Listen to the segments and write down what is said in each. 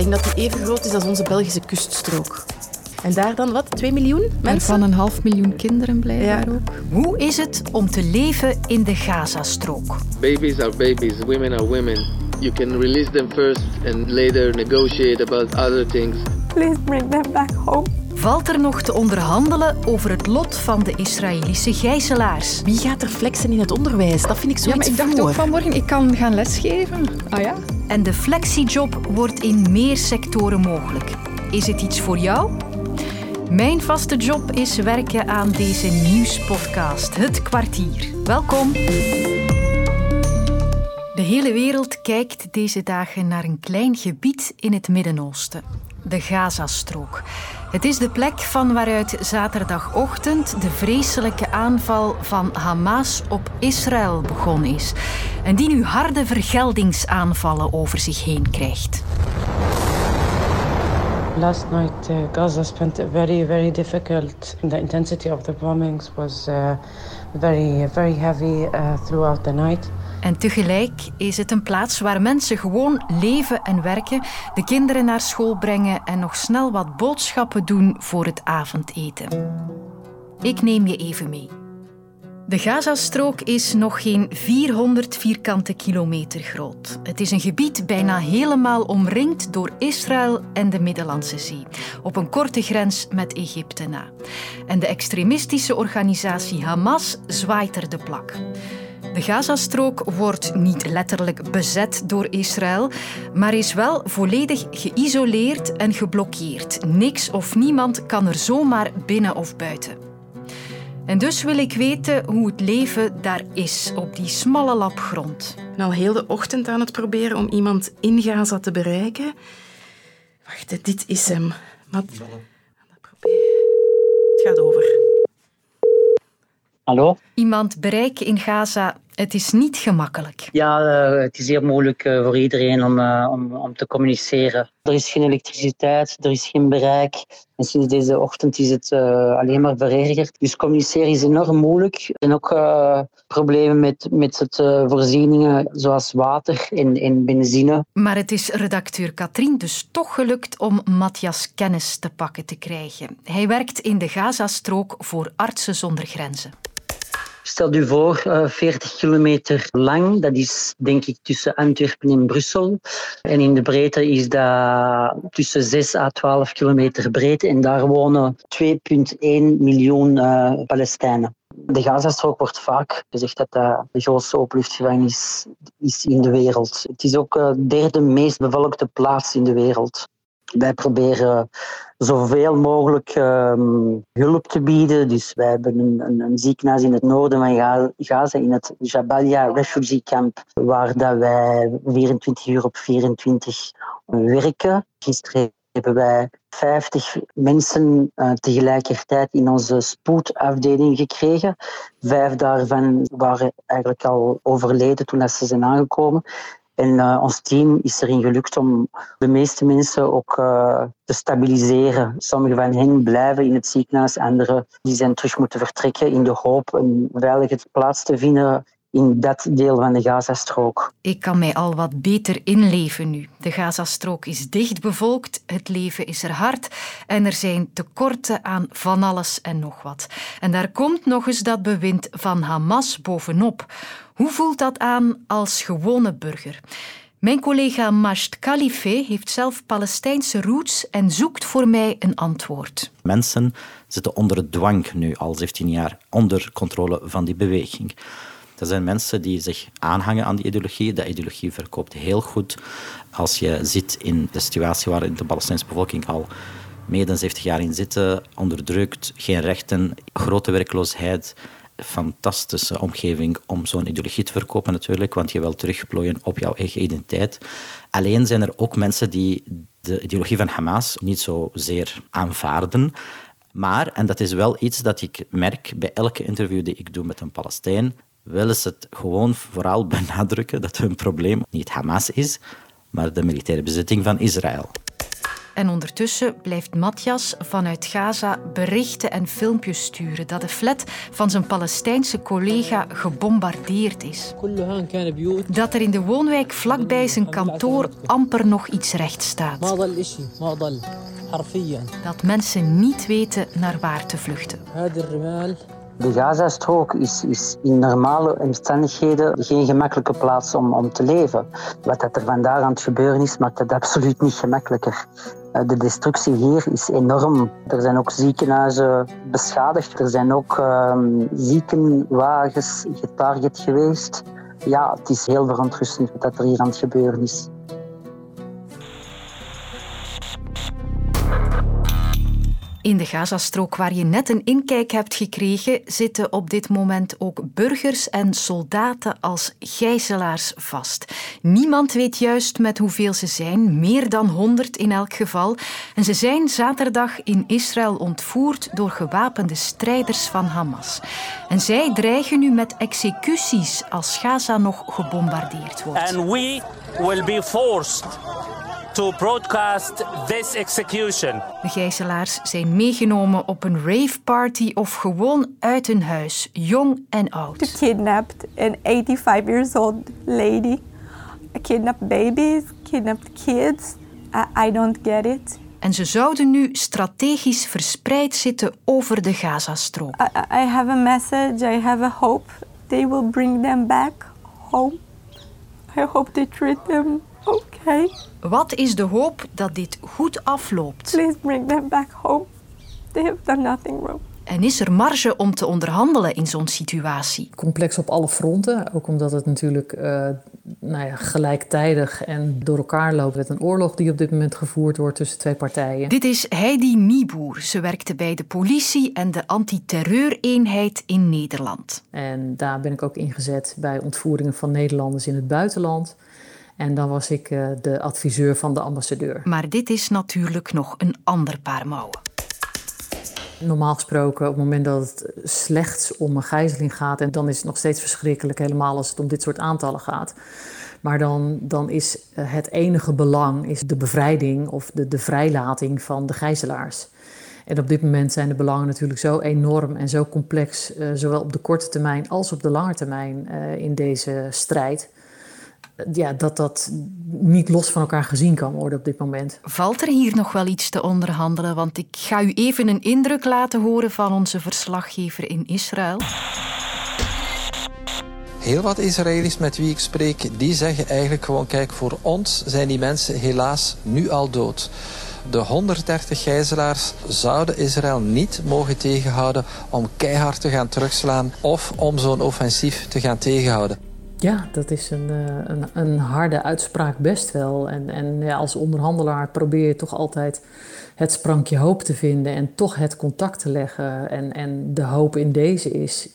denk dat die even groot is als onze Belgische kuststrook. En daar dan wat? 2 miljoen En mensen? van een half miljoen kinderen blijkbaar Ja. ook. Hoe is het om te leven in de Gazastrook? Babies are babies, women are women. You can release them first and later negotiate about other things. Please bring them back home. Valt er nog te onderhandelen over het lot van de Israëlische gijzelaars? Wie gaat er flexen in het onderwijs? Dat vind ik Ja, maar ik dacht voor. ook vanmorgen, ik kan gaan lesgeven. Ah ja? En de flexiejob wordt in meer sectoren mogelijk. Is het iets voor jou? Mijn vaste job is werken aan deze nieuwspodcast, Het Kwartier. Welkom. De hele wereld kijkt deze dagen naar een klein gebied in het Midden-Oosten, de Gazastrook. Het is de plek van waaruit zaterdagochtend de vreselijke aanval van Hamas op Israël begonnen is en die nu harde vergeldingsaanvallen over zich heen krijgt. Last night, uh, Gaza spent a very, very difficult. The intensity of the bombings was uh, very, very heavy uh, throughout the night. En tegelijk is het een plaats waar mensen gewoon leven en werken, de kinderen naar school brengen en nog snel wat boodschappen doen voor het avondeten. Ik neem je even mee. De Gazastrook is nog geen 400 vierkante kilometer groot. Het is een gebied bijna helemaal omringd door Israël en de Middellandse Zee, op een korte grens met Egypte na. En de extremistische organisatie Hamas zwaait er de plak. De Gazastrook wordt niet letterlijk bezet door Israël, maar is wel volledig geïsoleerd en geblokkeerd. Niks of niemand kan er zomaar binnen of buiten. En dus wil ik weten hoe het leven daar is, op die smalle lap grond. Ik ben al heel de ochtend aan het proberen om iemand in Gaza te bereiken. Wacht, dit is hem. Wat? Dat proberen. Het gaat over. Hallo? Iemand bereiken in Gaza, het is niet gemakkelijk. Ja, eh, het is heel moeilijk eh, voor iedereen om, eh, om, om te communiceren. Er is geen elektriciteit, er is geen bereik. En sinds deze ochtend is het alleen maar verergerd. Dus communiceren is enorm moeilijk. En ook problemen met, met het voorzieningen zoals water en, en benzine. Maar het is redacteur Katrien dus toch gelukt om Matthias Kennis te pakken te krijgen. Hij werkt in de Gazastrook voor Artsen zonder Grenzen. Stel u voor, eh, 40 kilometer lang. Dat is denk ik tussen Antwerpen en Brussel. En in de breedte is dat tussen 6 à 12 kilometer breed. En daar wonen 2,1 miljoen eh, Palestijnen. De Gazastrook wordt vaak gezegd dat dat de grootste openluchtgevangenis is in de wereld. Het is ook de derde meest bevolkte plaats in de wereld. Wij proberen zoveel mogelijk ehm, hulp te bieden. Dus wij hebben een, een, ziekenhuis in het noorden van Ga- Gaza, in het Jabalia Refugee Camp, waar dat wij 24 uur op 24 werken. Gisteren hebben wij 50 mensen eh, tegelijkertijd in onze spoedafdeling gekregen. Vijf daarvan waren eigenlijk al overleden toen ze zijn aangekomen. En eh, ons team is erin gelukt om de meeste mensen ook eh, te stabiliseren. Sommige van hen blijven in het ziekenhuis, anderen die zijn terug moeten vertrekken in de hoop een veilige plaats te vinden in dat deel van de Gazastrook. Ik kan mij al wat beter inleven nu. De Gazastrook is dicht bevolkt, het leven is er hard en er zijn tekorten aan van alles en nog wat. En daar komt nog eens dat bewind van Hamas bovenop. Hoe voelt dat aan als gewone burger? Mijn collega Masht Khalife heeft zelf Palestijnse roots en zoekt voor mij een antwoord. Mensen zitten onder dwang nu al 17 jaar, onder controle van die beweging. Dat zijn mensen die zich aanhangen aan die ideologie. Dat ideologie verkoopt heel goed. Als je zit in de situatie waar de Palestijnse bevolking al meer dan 70 jaar in zitten, onderdrukt, geen rechten, grote werkloosheid, fantastische omgeving om zo'n ideologie te verkopen natuurlijk, want je wil terugplooien op jouw eigen identiteit. Alleen zijn er ook mensen die de ideologie van Hamas niet zozeer aanvaarden. Maar, en dat is wel iets dat ik merk bij elke interview die ik doe met een Palestijn, willen ze het gewoon vooral benadrukken dat hun probleem niet Hamas is, maar de militaire bezetting van Israël. En ondertussen blijft Matthias vanuit Gaza berichten en filmpjes sturen dat de flat van zijn Palestijnse collega gebombardeerd is. Dat er in de woonwijk vlakbij zijn kantoor amper nog iets recht staat. Dat mensen niet weten naar waar te vluchten. De Gazastrook is, is in normale omstandigheden geen gemakkelijke plaats om, om te leven. Wat er vandaag aan het gebeuren is, maakt het absoluut niet gemakkelijker. Eh, de destructie hier is enorm. Er zijn ook ziekenhuizen beschadigd. Er zijn ook um, ziekenwagens getarget geweest. Ja, het is heel verontrustend wat er hier aan het gebeuren is. In de Gazastrook, waar je net een inkijk hebt gekregen, zitten op dit moment ook burgers en soldaten als gijzelaars vast. Niemand weet juist met hoeveel ze zijn, meer dan 100 in elk geval. En ze zijn zaterdag in Israël ontvoerd door gewapende strijders van Hamas. En zij dreigen nu met executies als Gaza nog gebombardeerd wordt. And we will be forced to broadcast this execution. De gijzelaars zijn meegenomen op een raveparty of gewoon uit hun huis, jong en oud. To kidnapped an 85 years old lady, kidnapped babies, kidnapped kids. I, I don't get it. En ze zouden nu strategisch verspreid zitten over de Gazastrook. I, I have a message, I have a hope. They will bring them back home. I hope they treat them okay. Wat is de hoop dat dit goed afloopt? Please bring them back home. They have done nothing wrong. En is er marge om te onderhandelen in zo'n situatie? Complex op alle fronten, ook omdat het natuurlijk uh, nou ja, gelijktijdig en door elkaar loopt met een oorlog die op dit moment gevoerd wordt tussen twee partijen. Dit is Heidi Nieboer. Ze werkte bij de politie en de antiterreureenheid in Nederland. En daar ben ik ook ingezet bij ontvoeringen van Nederlanders in het buitenland. En dan was ik uh, de adviseur van de ambassadeur. Maar dit is natuurlijk nog een ander paar mouwen. Normaal gesproken, op het moment dat het slechts om een gijzeling gaat, en dan is het nog steeds verschrikkelijk, helemaal als het om dit soort aantallen gaat. Maar dan, dan is het enige belang is de bevrijding of de, de vrijlating van de gijzelaars. En op dit moment zijn de belangen natuurlijk zo enorm en zo complex, uh, zowel op de korte termijn als op de lange termijn uh, in deze strijd ja, dat dat niet los van elkaar gezien kan worden op dit moment. Valt er hier nog wel iets te onderhandelen? Want ik ga u even een indruk laten horen van onze verslaggever in Israël. Heel wat Israëli's met wie ik spreek, die zeggen eigenlijk gewoon... kijk, voor ons zijn die mensen helaas nu al dood. De 130 gijzelaars zouden Israël niet mogen tegenhouden... om keihard te gaan terugslaan of om zo'n offensief te gaan tegenhouden. Ja, dat is een, een, een, harde uitspraak best wel. En, en ja, als onderhandelaar probeer je toch altijd het sprankje hoop te vinden en toch het contact te leggen. En, en de hoop in deze is,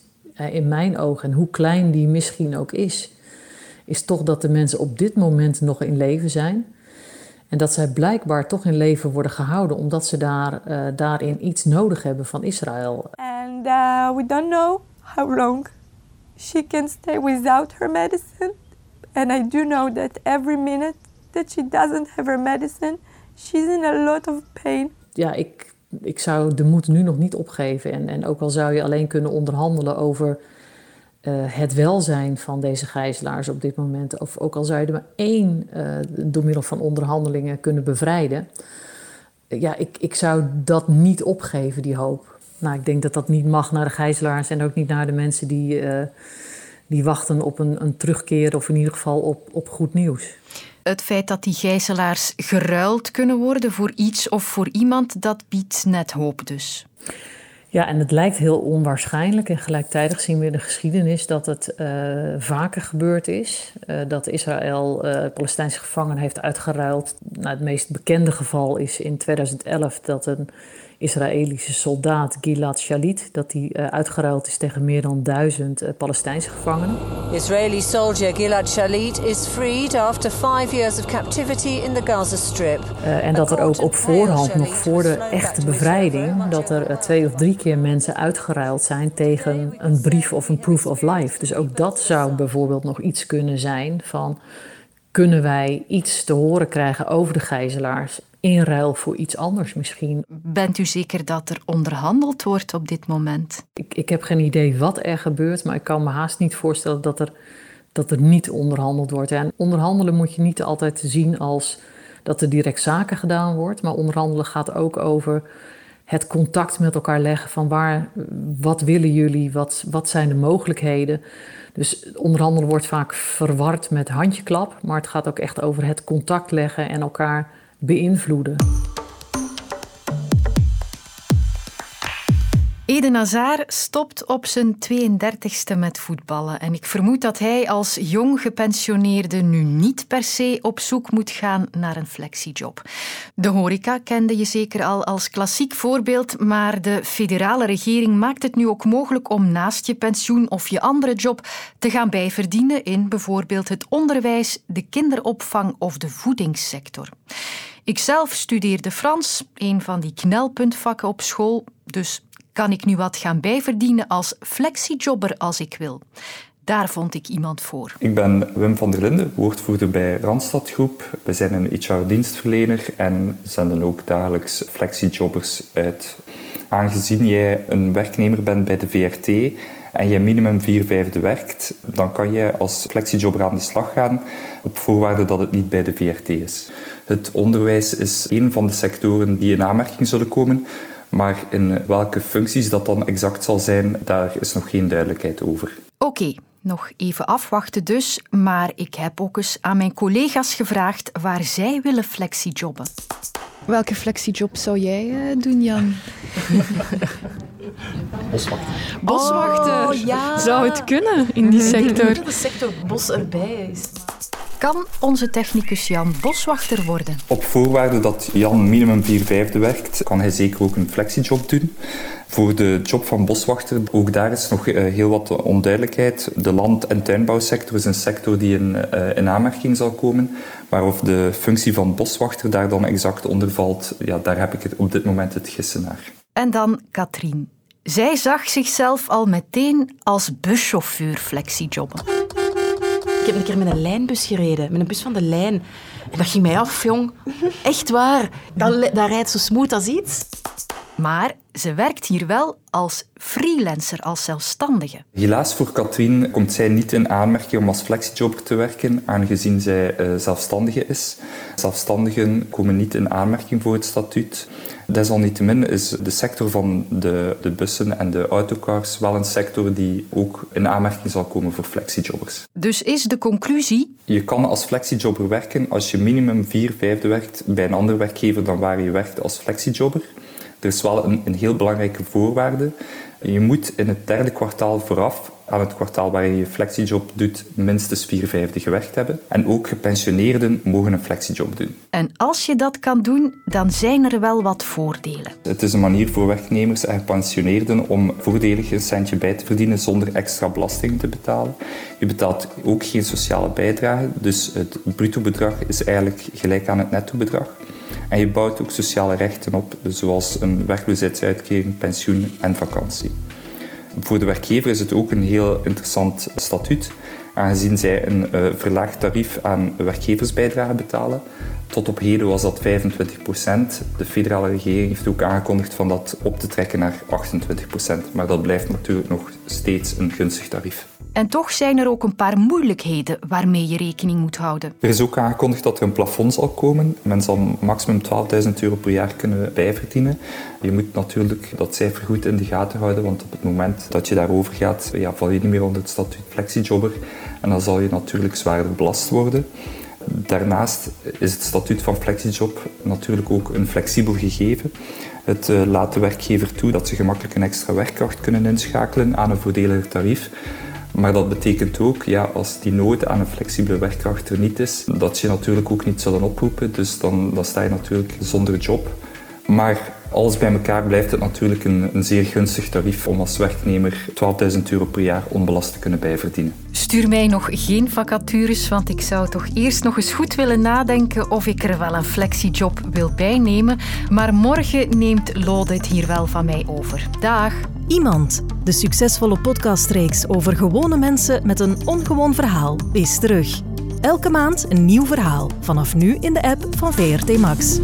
in mijn ogen, en hoe klein die misschien ook is, is toch dat de mensen op dit moment nog in leven zijn. En dat zij blijkbaar toch in leven worden gehouden omdat ze daar, uh, daarin iets nodig hebben van Israël. And uh, we don't know how long she can stay without her medicine. And I do know that every minute that she doesn't have her medicine, she's in a lot of pain. Ja, ik, ik zou de moed nu nog niet opgeven. En, en ook al zou je alleen kunnen onderhandelen over uh, het welzijn van deze gijzelaars op dit moment, of ook al zou je er maar één uh, door middel van onderhandelingen kunnen bevrijden. Ja, ik, ik zou dat niet opgeven, die hoop. Nou, ik denk dat dat niet mag naar de gijzelaars en ook niet naar de mensen die, uh, die wachten op een, een terugkeer of in ieder geval op, op goed nieuws. Het feit dat die gijzelaars geruild kunnen worden voor iets of voor iemand, dat biedt net hoop dus. Ja, en het lijkt heel onwaarschijnlijk. En gelijktijdig zien we in de geschiedenis dat het uh, vaker gebeurd is. Uh, dat Israël uh, Palestijnse gevangenen heeft uitgeruild. Nou, het meest bekende geval is in 2011 dat een Israëlische soldaat Gilad Shalit, dat uh, uitgeruild is tegen meer dan duizend Palestijnse gevangenen. Israeli soldier Gilad Shalit is freed after five years of captivity in the Gaza Strip. En dat er ook op voorhand, nog voor de echte bevrijding, dat er twee of drie keer mensen uitgeruild zijn tegen een brief of een proof of life. Dus ook dat zou bijvoorbeeld nog iets kunnen zijn van kunnen wij iets te horen krijgen over de gijzelaars in ruil voor iets anders misschien. Bent u zeker dat er onderhandeld wordt op dit moment? Ik, ik heb geen idee wat er gebeurt, maar ik kan me haast niet voorstellen dat er, dat er niet onderhandeld wordt. En onderhandelen moet je niet altijd zien als dat er direct zaken gedaan wordt, maar onderhandelen gaat ook over het contact met elkaar leggen van waar, wat willen jullie, wat, wat zijn de mogelijkheden. Dus onderhandelen wordt vaak verward met handjeklap, maar het gaat ook echt over het contact leggen en elkaar beïnvloeden. Eden Hazard stopt op zijn 32e met voetballen. En ik vermoed dat hij als jong gepensioneerde nu niet per se op zoek moet gaan naar een flexiejob. De horeca kende je zeker al als klassiek voorbeeld, maar de federale regering maakt het nu ook mogelijk om naast je pensioen of je andere job te gaan bijverdienen in bijvoorbeeld het onderwijs, de kinderopvang of de voedingssector. Ikzelf studeerde Frans, een van die knelpuntvakken op school, dus kan ik nu wat gaan bijverdienen als flexijobber als ik wil. Daar vond ik iemand voor. Ik ben Wim van der Linden, woordvoerder bij Randstad Groep. We zijn een HR-dienstverlener en zenden ook dagelijks flexijobbers uit. Aangezien jij een werknemer bent bij de VRT en je minimum vier vijfde werkt, dan kan je als flexijobber aan de slag gaan op voorwaarde dat het niet bij de VRT is. Het onderwijs is een van de sectoren die in aanmerking zullen komen. Maar in welke functies dat dan exact zal zijn, daar is nog geen duidelijkheid over. Oké, nog even afwachten dus. Maar ik heb ook eens aan mijn collega's gevraagd waar zij willen flexijobben. Welke flexiejob zou jij uh, doen, Jan? Boswachter. Boswachter. Oh, ja. Zou het kunnen in die sector? De sector bos erbij is. Kan onze technicus Jan boswachter worden? Op voorwaarde dat Jan minimum 4 vijfde werkt, kan hij zeker ook een flexiejob doen. Voor de job van boswachter, ook daar is nog eh, heel wat onduidelijkheid. De land- en tuinbouwsector is een sector die in, uh, in aanmerking zal komen. Maar of de functie van boswachter daar dan exact onder valt, ja, daar heb ik het op dit moment het gissen naar. En dan Katrien. Zij zag zichzelf al meteen als buschauffeur flexijobben. Ik heb een keer met een lijnbus gereden, met een bus van de lijn. Dat ging mij af, jong. Echt waar. Dat, rijdt zo smooth als iets. Maar ze werkt hier wel als freelancer, als zelfstandige. Helaas voor Katrien komt zij niet in aanmerking om als flexijobber te werken, aangezien zij uh, zelfstandige is. Zelfstandigen komen niet in aanmerking voor het statuut. Desalniettemin is de sector van de, de bussen en de autocars wel een sector die ook in aanmerking zal komen voor flexijobbers. Dus is de conclusie? Je kan als flexijobber werken als je minimum vier vijfde werkt bij een andere werkgever dan waar je werkt als flexijobber. Er is wel een, een heel belangrijke voorwaarde. Je moet in het derde kwartaal vooraf aan het kwartaal waar je je flexiejob doet minstens vier vijfde gewerkt hebben. En ook gepensioneerden mogen een flexiejob doen. En als je dat kan doen, dan zijn er wel wat voordelen. Het is een manier voor werknemers en gepensioneerden om voordelig een centje bij te verdienen zonder extra belasting te betalen. Je betaalt ook geen sociale bijdrage, dus het bruto bedrag is eigenlijk gelijk aan het netto bedrag. En je bouwt ook sociale rechten op, zoals een werkloosheidsuitkering, pensioen en vakantie. Voor de werkgever is het ook een heel interessant statuut, aangezien zij een uh, verlaagd tarief aan werkgeversbijdrage betalen. Tot op heden was dat 25 procent. De federale regering heeft ook aangekondigd van dat op te trekken naar 28 procent. Maar dat blijft natuurlijk nog steeds een gunstig tarief. En toch zijn er ook een paar moeilijkheden waarmee je rekening moet houden. Er is ook aangekondigd dat er een plafond zal komen. Men zal maximum 12.000 euro per jaar kunnen bijverdienen. Je moet natuurlijk dat cijfer goed in de gaten houden, want op het moment dat je daarover gaat, val je niet meer onder het statuut flexijobber. En dan zal je natuurlijk zwaarder belast worden. Daarnaast is het statuut van flexijob natuurlijk ook een flexibel gegeven. Het uh, laat de werkgever toe dat ze gemakkelijk een extra werkkracht kunnen inschakelen aan een voordeliger tarief. Maar dat betekent ook, ja, als die nood aan een flexibele werkkracht er niet is, dat je natuurlijk ook niet zullen oproepen. Dus dan, dan sta je natuurlijk zonder job. Maar alles bij elkaar blijft het natuurlijk een, een zeer gunstig tarief om als werknemer 12.000 euro per jaar onbelast te kunnen bijverdienen. Stuur mij nog geen vacatures, want ik zou toch eerst nog eens goed willen nadenken of ik er wel een flexiejob wil bijnemen. Maar morgen neemt Lode het hier wel van mij over. Dag! Iemand, de succesvolle podcastreeks over gewone mensen met een ongewoon verhaal, is terug. Elke maand een nieuw verhaal. Vanaf nu in de app van VRT Max.